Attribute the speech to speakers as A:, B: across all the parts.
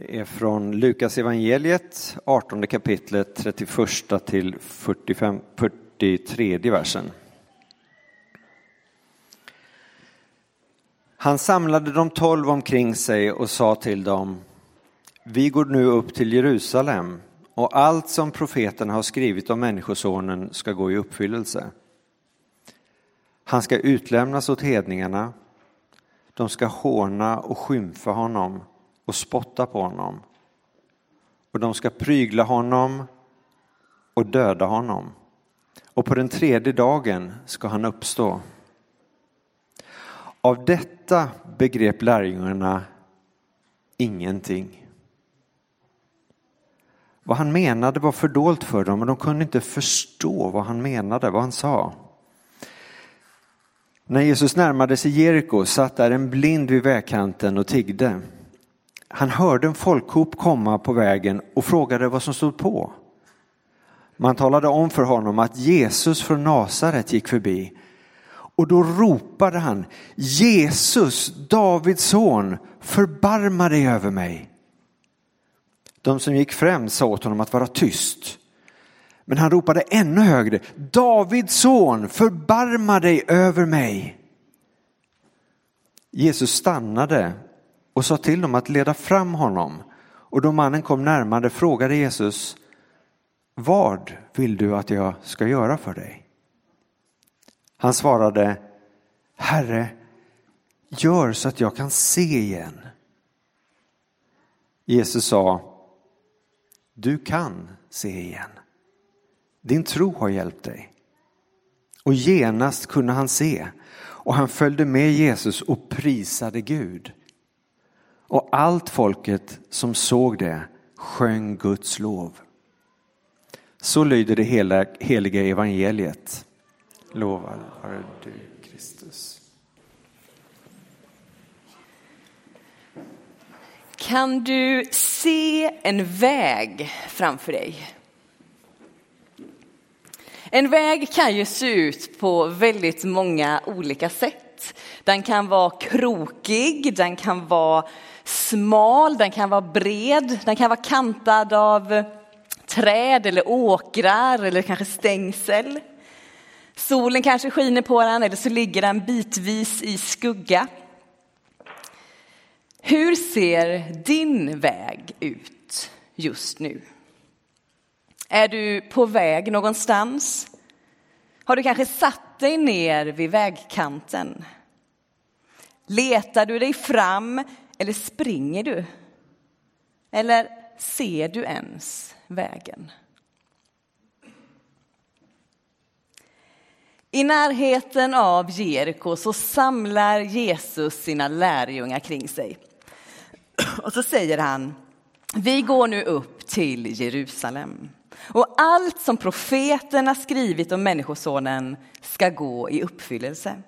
A: Det är från Lukas evangeliet, 18 kapitlet, 31 till 45, 43 versen. Han samlade de tolv omkring sig och sa till dem, vi går nu upp till Jerusalem och allt som profeterna har skrivit om Människosonen ska gå i uppfyllelse. Han ska utlämnas åt hedningarna, de ska håna och skymfa honom och spotta på honom. Och de ska prygla honom och döda honom. Och på den tredje dagen ska han uppstå. Av detta begrep lärjungarna ingenting. Vad han menade var fördolt för dem och de kunde inte förstå vad han menade, vad han sa. När Jesus närmade sig Jeriko satt där en blind vid vägkanten och tiggde. Han hörde en folkhop komma på vägen och frågade vad som stod på. Man talade om för honom att Jesus från Nasaret gick förbi och då ropade han Jesus, Davids son, förbarma dig över mig. De som gick främst sa åt honom att vara tyst. Men han ropade ännu högre, Davids son, förbarma dig över mig. Jesus stannade och sa till dem att leda fram honom. Och då mannen kom närmare frågade Jesus, vad vill du att jag ska göra för dig? Han svarade, Herre, gör så att jag kan se igen. Jesus sa, du kan se igen. Din tro har hjälpt dig. Och genast kunde han se och han följde med Jesus och prisade Gud. Och allt folket som såg det sjöng Guds lov. Så lyder det hela, heliga evangeliet. Lovad vare du, Kristus.
B: Kan du se en väg framför dig? En väg kan ju se ut på väldigt många olika sätt. Den kan vara krokig, den kan vara smal, den kan vara bred, den kan vara kantad av eh, träd eller åkrar eller kanske stängsel. Solen kanske skiner på den eller så ligger den bitvis i skugga. Hur ser din väg ut just nu? Är du på väg någonstans? Har du kanske satt dig ner vid vägkanten? Letar du dig fram eller springer du? Eller ser du ens vägen? I närheten av Jeriko så samlar Jesus sina lärjungar kring sig. Och så säger han, vi går nu upp till Jerusalem och allt som profeterna skrivit om Människosonen ska gå i uppfyllelse.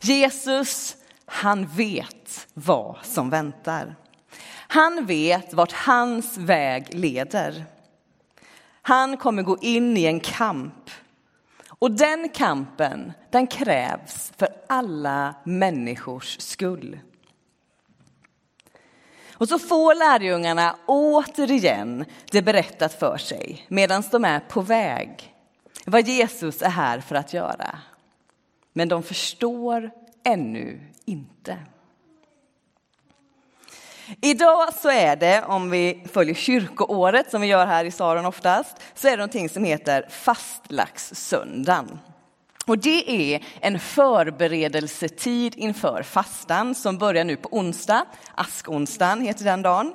B: Jesus, han vet vad som väntar. Han vet vart hans väg leder. Han kommer gå in i en kamp. Och den kampen, den krävs för alla människors skull. Och så får lärjungarna återigen det berättat för sig medan de är på väg vad Jesus är här för att göra. Men de förstår ännu inte. Idag så är det, om vi följer kyrkoåret som vi gör här i Saron oftast, så är det någonting som heter fastlagssöndagen. Och det är en förberedelsetid inför fastan som börjar nu på onsdag. Askonsdagen heter den dagen.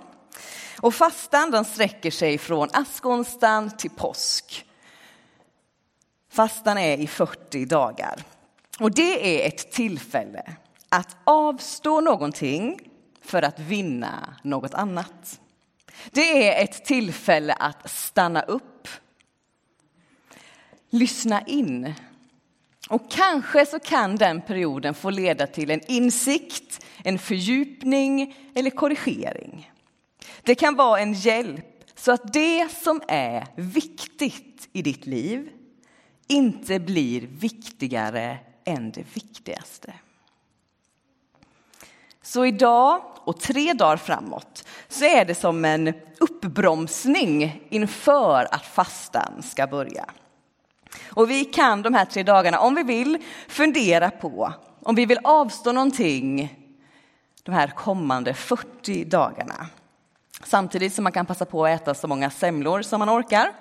B: Och fastan den sträcker sig från askonsdagen till påsk. Fastan är i 40 dagar. Och det är ett tillfälle att avstå någonting för att vinna något annat. Det är ett tillfälle att stanna upp, lyssna in och kanske så kan den perioden få leda till en insikt, en fördjupning eller korrigering. Det kan vara en hjälp så att det som är viktigt i ditt liv inte blir viktigare än det viktigaste. Så idag och tre dagar framåt så är det som en uppbromsning inför att fastan ska börja. Och vi kan de här tre dagarna, om vi vill, fundera på om vi vill avstå någonting de här kommande 40 dagarna. Samtidigt som man kan passa på att äta så många semlor som man orkar.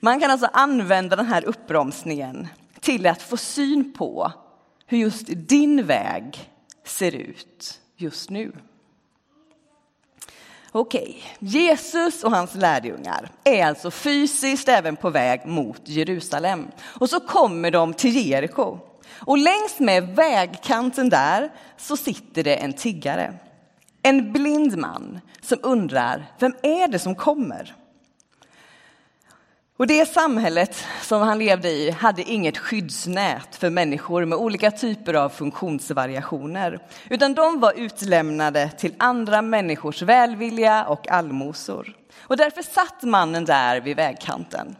B: Man kan alltså använda den här uppbromsningen till att få syn på hur just din väg ser ut just nu. Okej, Jesus och hans lärjungar är alltså fysiskt även på väg mot Jerusalem. Och så kommer de till Jeriko. Och längs med vägkanten där så sitter det en tiggare. En blind man som undrar, vem är det som kommer? Och det samhället som han levde i hade inget skyddsnät för människor med olika typer av funktionsvariationer, utan de var utlämnade till andra människors välvilja och allmosor. Och därför satt mannen där vid vägkanten.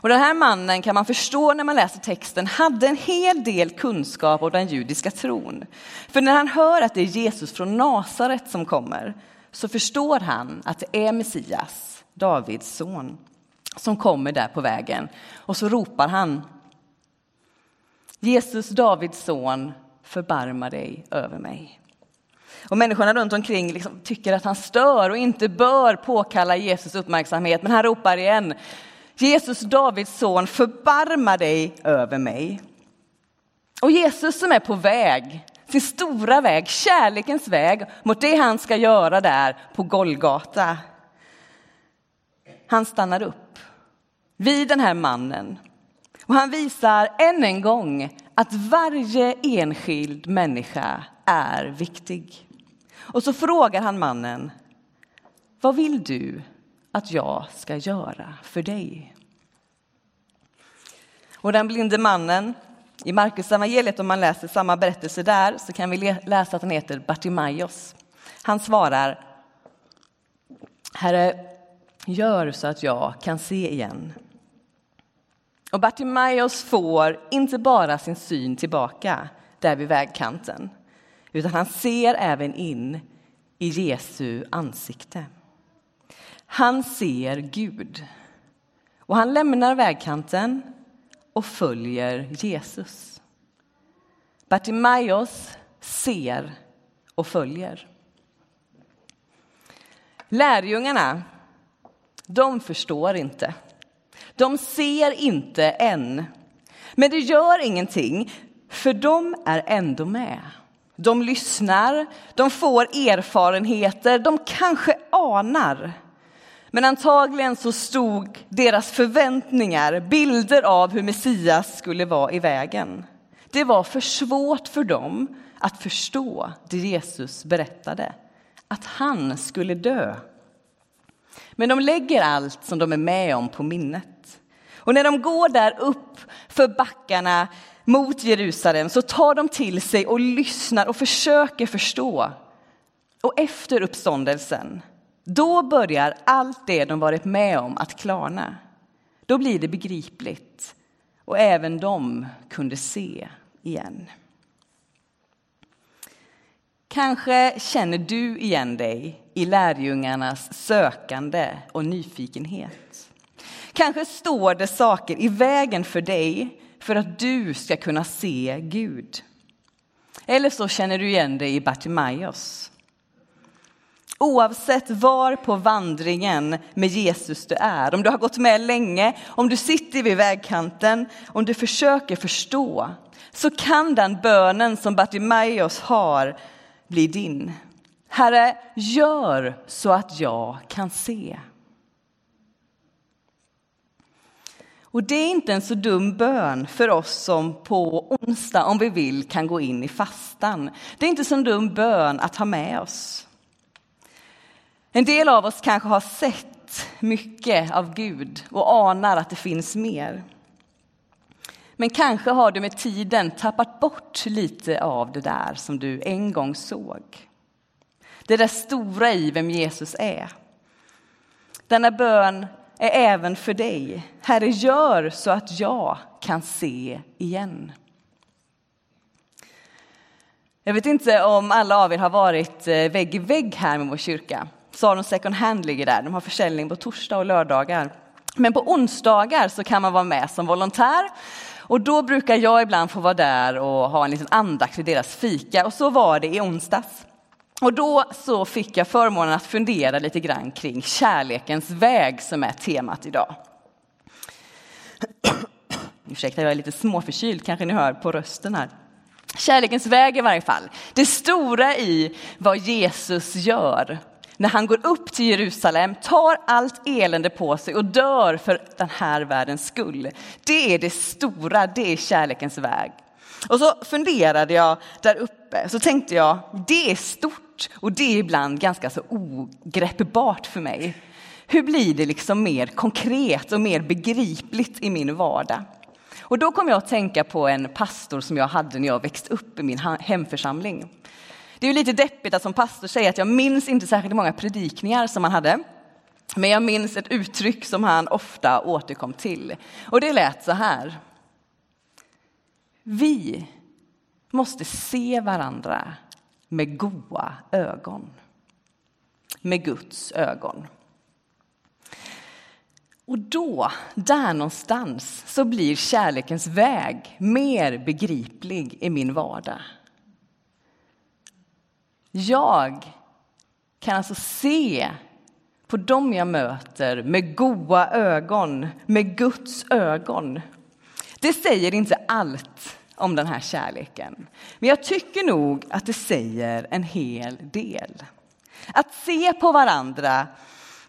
B: Och den här mannen kan man förstå när man läser texten hade en hel del kunskap om den judiska tron. För när han hör att det är Jesus från Nasaret som kommer så förstår han att det är Messias, Davids son som kommer där på vägen. Och så ropar han. Jesus, Davids son, förbarma dig över mig. Och människorna runt omkring liksom tycker att han stör och inte bör påkalla Jesus uppmärksamhet. Men han ropar igen. Jesus, Davids son, förbarma dig över mig. Och Jesus som är på väg, sin stora väg, kärlekens väg mot det han ska göra där på Golgata. Han stannar upp vid den här mannen. Och han visar än en gång att varje enskild människa är viktig. Och så frågar han mannen, vad vill du att jag ska göra för dig? Och den blinde mannen, i Markus evangeliet om man läser samma berättelse där, så kan vi läsa att han heter Bartimaios. Han svarar, Herre, gör så att jag kan se igen. Och Bartimaeus får inte bara sin syn tillbaka där vid vägkanten, utan han ser även in i Jesu ansikte. Han ser Gud och han lämnar vägkanten och följer Jesus. Bartimaeus ser och följer. Lärjungarna, de förstår inte. De ser inte än. Men det gör ingenting, för de är ändå med. De lyssnar, de får erfarenheter, de kanske anar. Men antagligen så stod deras förväntningar, bilder av hur Messias skulle vara i vägen. Det var för svårt för dem att förstå det Jesus berättade, att han skulle dö. Men de lägger allt som de är med om på minnet. Och när de går där upp för backarna mot Jerusalem så tar de till sig och lyssnar och försöker förstå. Och efter uppståndelsen, då börjar allt det de varit med om att klarna. Då blir det begripligt och även de kunde se igen. Kanske känner du igen dig i lärjungarnas sökande och nyfikenhet. Kanske står det saker i vägen för dig för att du ska kunna se Gud. Eller så känner du igen dig i Bartimaeus. Oavsett var på vandringen med Jesus du är, om du har gått med länge, om du sitter vid vägkanten, om du försöker förstå, så kan den bönen som Bartimaeus har bli din. Herre, gör så att jag kan se. Och det är inte en så dum bön för oss som på onsdag, om vi vill, kan gå in i fastan. Det är inte så en dum bön att ha med oss. En del av oss kanske har sett mycket av Gud och anar att det finns mer. Men kanske har du med tiden tappat bort lite av det där som du en gång såg. Det där stora i vem Jesus är. Denna bön är även för dig. Herre, gör så att jag kan se igen. Jag vet inte om alla av er har varit eh, vägg i vägg här med vår kyrka. Saron Second Hand ligger där. De har försäljning på torsdag och lördagar. Men på onsdagar så kan man vara med som volontär och då brukar jag ibland få vara där och ha en liten andakt vid deras fika och så var det i onsdags. Och då så fick jag förmånen att fundera lite grann kring kärlekens väg som är temat idag. Ursäkta, jag är lite småförkyld, kanske ni hör på rösten här. Kärlekens väg i varje fall. Det stora i vad Jesus gör när han går upp till Jerusalem, tar allt elände på sig och dör för den här världens skull. Det är det stora, det är kärlekens väg. Och så funderade jag där uppe, så tänkte jag, det är stort och det är ibland ganska så ogreppbart för mig. Hur blir det liksom mer konkret och mer begripligt i min vardag? Och då kom jag att tänka på en pastor som jag hade när jag växte upp i min hemförsamling. Det är ju lite deppigt att som pastor säga att jag minns inte särskilt många predikningar som han hade. Men jag minns ett uttryck som han ofta återkom till. Och det lät så här. Vi måste se varandra med goa ögon. Med Guds ögon. Och då, där någonstans, så blir kärlekens väg mer begriplig i min vardag. Jag kan alltså se på dem jag möter med goda ögon, med Guds ögon. Det säger inte allt om den här kärleken, men jag tycker nog att det säger en hel del. Att se på varandra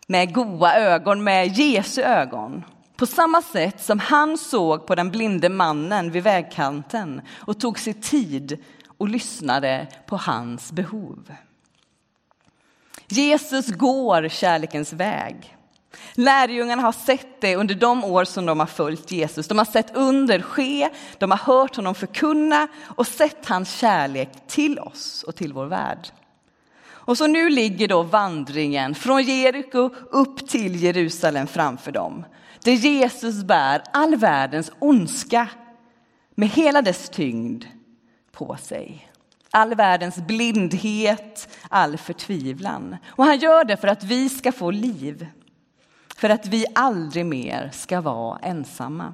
B: med goda ögon, med Jesu ögon. På samma sätt som han såg på den blinde mannen vid vägkanten och tog sig tid och lyssnade på hans behov. Jesus går kärlekens väg. Lärjungarna har sett det under de år som de har följt Jesus. De har sett under ske, de har hört honom förkunna och sett hans kärlek till oss och till vår värld. Och så nu ligger då vandringen från Jeriko upp till Jerusalem framför dem. Där Jesus bär all världens ondska med hela dess tyngd på sig. All världens blindhet, all förtvivlan. Och han gör det för att vi ska få liv. För att vi aldrig mer ska vara ensamma.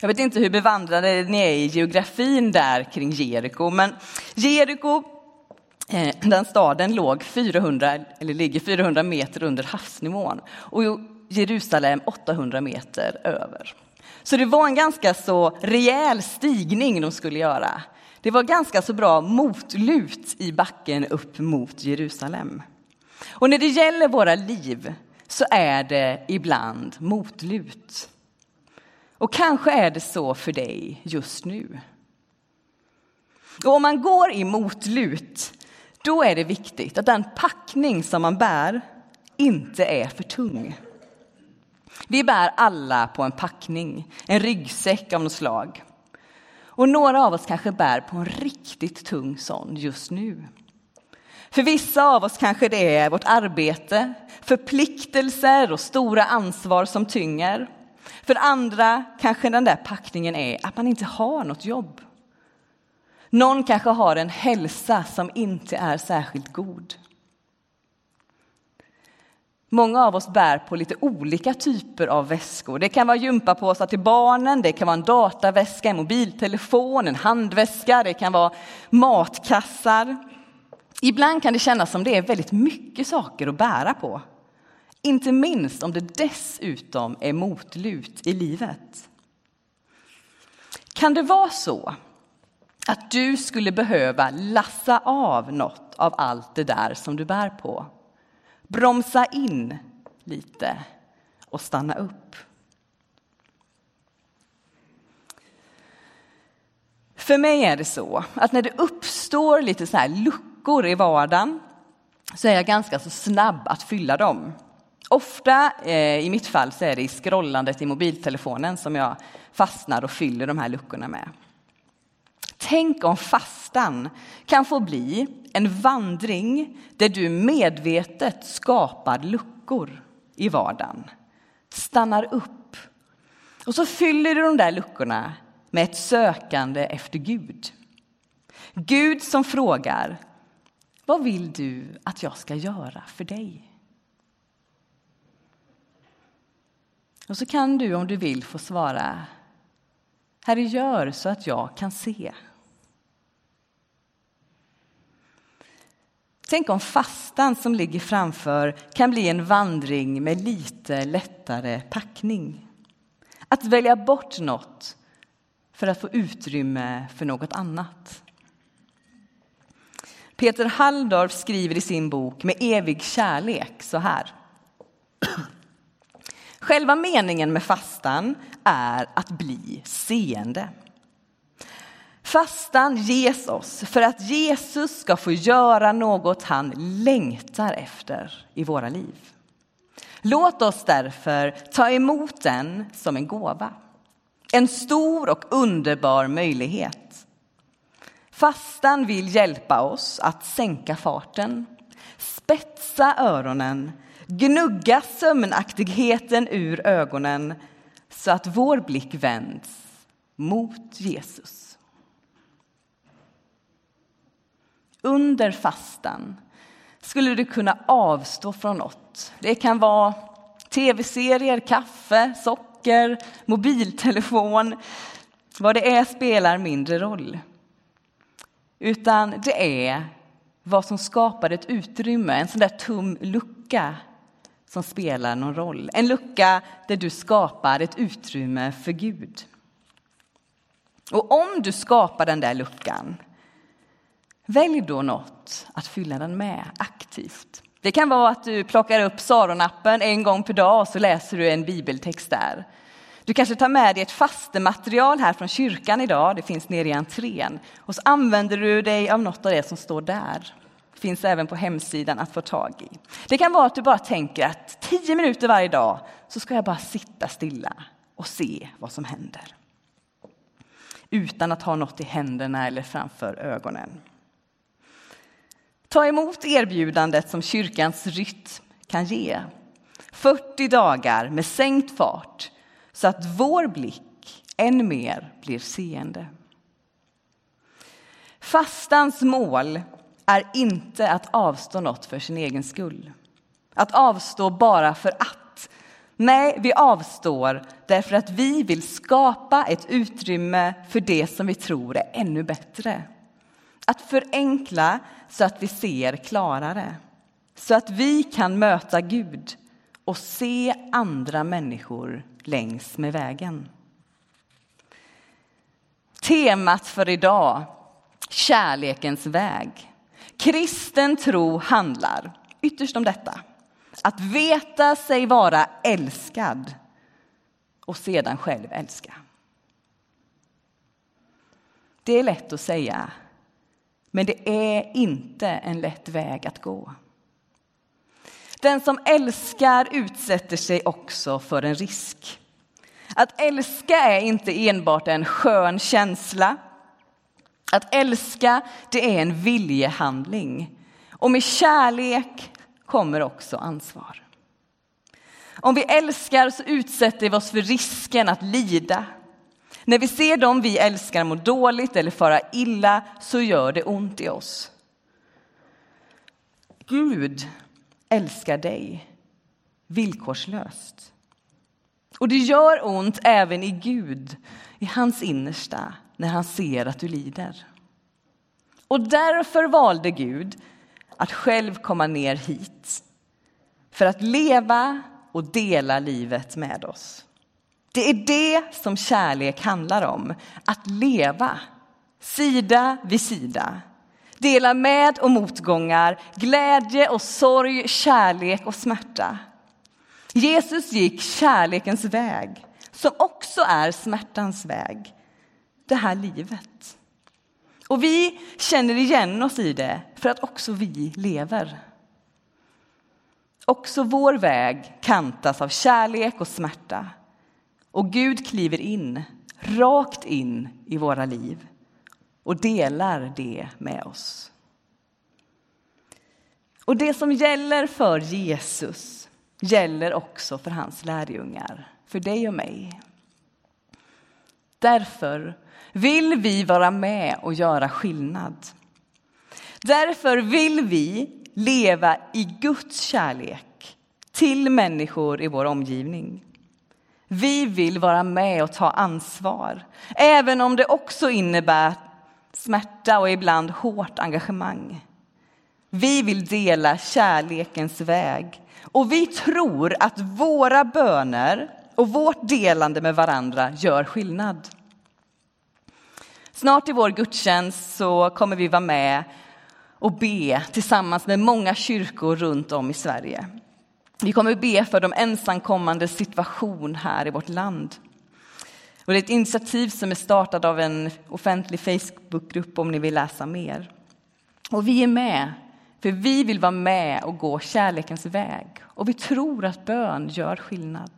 B: Jag vet inte hur bevandrade ni är i geografin där kring Jeriko, men Jeriko, eh, den staden låg 400, eller ligger 400 meter under havsnivån och Jerusalem 800 meter över. Så det var en ganska så rejäl stigning de skulle göra. Det var ganska så bra motlut i backen upp mot Jerusalem. Och när det gäller våra liv så är det ibland motlut. Och kanske är det så för dig just nu. Och om man går i motlut, då är det viktigt att den packning som man bär inte är för tung. Vi bär alla på en packning, en ryggsäck av något slag. Och några av oss kanske bär på en riktigt tung sån just nu. För vissa av oss kanske det är vårt arbete, förpliktelser och stora ansvar som tynger. För andra kanske den där packningen är att man inte har något jobb. Någon kanske har en hälsa som inte är särskilt god. Många av oss bär på lite olika typer av väskor. Det kan vara gympapåsar till barnen, det kan vara en dataväska, en mobiltelefon, en handväska, det kan vara matkassar. Ibland kan det kännas som det är väldigt mycket saker att bära på. Inte minst om det dessutom är motlut i livet. Kan det vara så att du skulle behöva lassa av något av allt det där som du bär på? bromsa in lite och stanna upp. För mig är det så att när det uppstår lite så här luckor i vardagen så är jag ganska så snabb att fylla dem. Ofta, eh, i mitt fall, så är det i scrollandet i mobiltelefonen som jag fastnar och fyller de här luckorna med. Tänk om fastan kan få bli en vandring där du medvetet skapar luckor i vardagen. Stannar upp. Och så fyller du de där luckorna med ett sökande efter Gud. Gud som frågar, vad vill du att jag ska göra för dig? Och så kan du om du vill få svara, Herre gör så att jag kan se. Tänk om fastan som ligger framför kan bli en vandring med lite lättare packning. Att välja bort något för att få utrymme för något annat. Peter Halldorf skriver i sin bok Med evig kärlek så här. Själva meningen med fastan är att bli seende. Fastan ges oss för att Jesus ska få göra något han längtar efter i våra liv. Låt oss därför ta emot den som en gåva. En stor och underbar möjlighet. Fastan vill hjälpa oss att sänka farten, spetsa öronen, gnugga sömnaktigheten ur ögonen så att vår blick vänds mot Jesus. under fastan skulle du kunna avstå från något. Det kan vara tv-serier, kaffe, socker, mobiltelefon. Vad det är spelar mindre roll. Utan det är vad som skapar ett utrymme, en sån där tom lucka som spelar någon roll. En lucka där du skapar ett utrymme för Gud. Och om du skapar den där luckan Välj då något att fylla den med aktivt. Det kan vara att du plockar upp Saronappen en gång per dag och så läser du en bibeltext där. Du kanske tar med dig ett fastematerial här från kyrkan idag, det finns nere i entrén. Och så använder du dig av något av det som står där. Det finns även på hemsidan att få tag i. Det kan vara att du bara tänker att tio minuter varje dag så ska jag bara sitta stilla och se vad som händer. Utan att ha något i händerna eller framför ögonen. Ta emot erbjudandet som kyrkans rytm kan ge. 40 dagar med sänkt fart så att vår blick än mer blir seende. Fastans mål är inte att avstå något för sin egen skull. Att avstå bara för att. Nej, vi avstår därför att vi vill skapa ett utrymme för det som vi tror är ännu bättre. Att förenkla så att vi ser klarare. Så att vi kan möta Gud och se andra människor längs med vägen. Temat för idag, kärlekens väg. Kristen tro handlar ytterst om detta. Att veta sig vara älskad och sedan själv älska. Det är lätt att säga men det är inte en lätt väg att gå. Den som älskar utsätter sig också för en risk. Att älska är inte enbart en skön känsla. Att älska, det är en viljehandling. Och med kärlek kommer också ansvar. Om vi älskar så utsätter vi oss för risken att lida, när vi ser dem vi älskar må dåligt eller fara illa så gör det ont i oss. Gud älskar dig villkorslöst. Och det gör ont även i Gud, i hans innersta, när han ser att du lider. Och därför valde Gud att själv komma ner hit för att leva och dela livet med oss. Det är det som kärlek handlar om, att leva sida vid sida. Dela med och motgångar, glädje och sorg, kärlek och smärta. Jesus gick kärlekens väg, som också är smärtans väg, det här livet. Och vi känner igen oss i det för att också vi lever. Också vår väg kantas av kärlek och smärta. Och Gud kliver in, rakt in i våra liv och delar det med oss. Och det som gäller för Jesus gäller också för hans lärjungar, för dig och mig. Därför vill vi vara med och göra skillnad. Därför vill vi leva i Guds kärlek till människor i vår omgivning. Vi vill vara med och ta ansvar, även om det också innebär smärta och ibland hårt engagemang. Vi vill dela kärlekens väg och vi tror att våra böner och vårt delande med varandra gör skillnad. Snart i vår gudstjänst så kommer vi vara med och be tillsammans med många kyrkor runt om i Sverige. Vi kommer be för de ensamkommande situation här i vårt land. Och det är ett initiativ som är startat av en offentlig Facebookgrupp om ni vill läsa mer. Och vi är med, för vi vill vara med och gå kärlekens väg. Och vi tror att bön gör skillnad.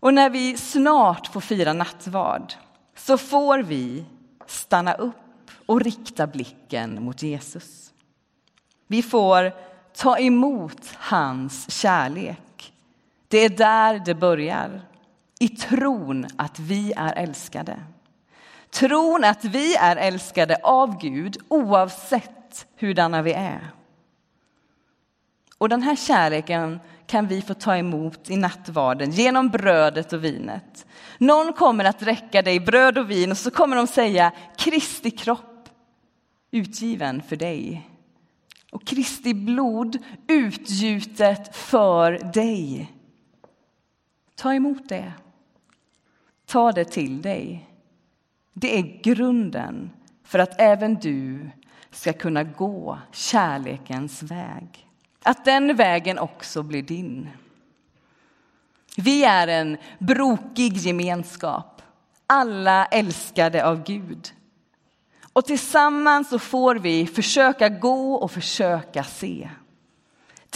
B: Och när vi snart får fira nattvard så får vi stanna upp och rikta blicken mot Jesus. Vi får ta emot hans kärlek. Det är där det börjar, i tron att vi är älskade. Tron att vi är älskade av Gud oavsett hurdana vi är. Och den här kärleken kan vi få ta emot i nattvarden genom brödet och vinet. Någon kommer att räcka dig bröd och vin och så kommer de säga Kristi kropp utgiven för dig och Kristi blod utgjutet för dig. Ta emot det. Ta det till dig. Det är grunden för att även du ska kunna gå kärlekens väg. Att den vägen också blir din. Vi är en brokig gemenskap, alla älskade av Gud. Och tillsammans så får vi försöka gå och försöka se.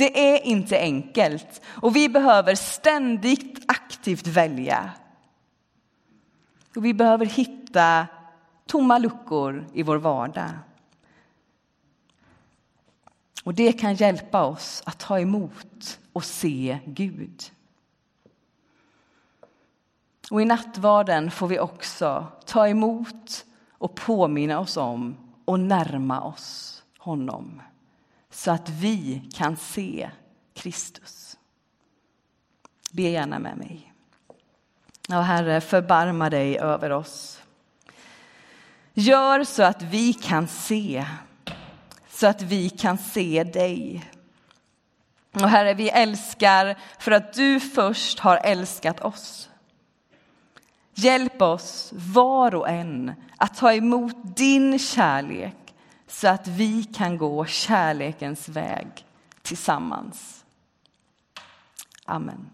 B: Det är inte enkelt och vi behöver ständigt aktivt välja. Och vi behöver hitta tomma luckor i vår vardag. Och det kan hjälpa oss att ta emot och se Gud. Och i nattvarden får vi också ta emot och påminna oss om och närma oss honom så att vi kan se Kristus. Be gärna med mig. Ja, Herre, förbarma dig över oss. Gör så att vi kan se, så att vi kan se dig. Och Herre, vi älskar för att du först har älskat oss. Hjälp oss var och en att ta emot din kärlek så att vi kan gå kärlekens väg tillsammans. Amen.